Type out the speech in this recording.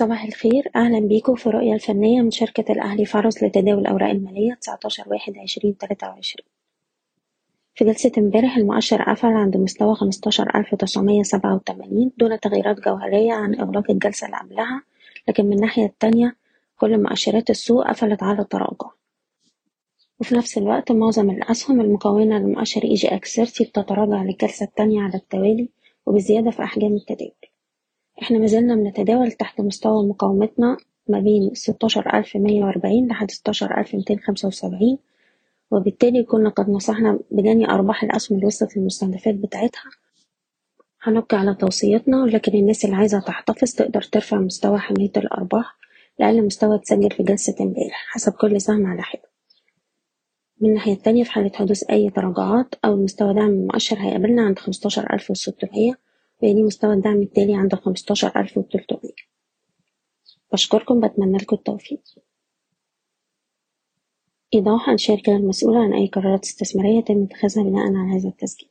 صباح الخير. أهلا بيكم في الرؤية الفنية من شركة الأهلي فارس لتداول الأوراق المالية 19 واحد عشرين تلاتة وعشرين. في جلسة امبارح المؤشر قفل عند مستوى خمستاشر ألف تسعمية سبعة وتمانين دون تغييرات جوهرية عن إغلاق الجلسة اللي قبلها لكن من الناحية التانية كل مؤشرات السوق قفلت على تراجع وفي نفس الوقت معظم الأسهم المكونة لمؤشر EGX 30 بتتراجع للجلسة التانية على التوالي وبزيادة في أحجام التداول. إحنا مازلنا بنتداول تحت مستوى مقاومتنا ما بين ستاشر ألف مية وأربعين لحد ستاشر ألف ميتين خمسة وسبعين وبالتالي كنا قد نصحنا بجني أرباح الأسهم اللي وصلت للمستهدفات بتاعتها. هنبقي على توصيتنا ولكن الناس اللي عايزة تحتفظ تقدر ترفع مستوى حماية الأرباح لأقل مستوى اتسجل في جلسة امبارح حسب كل سهم على حدة من الناحية التانية في حالة حدوث أي تراجعات أو مستوى دعم المؤشر هيقابلنا عند خمستاشر ألف وستمية ويلي مستوى الدعم التالي عند خمستاشر ألف وتلتمية. بشكركم بتمنى لكم التوفيق. إيضاح الشركة المسؤولة عن أي قرارات استثمارية يتم اتخاذها بناء على هذا التسجيل.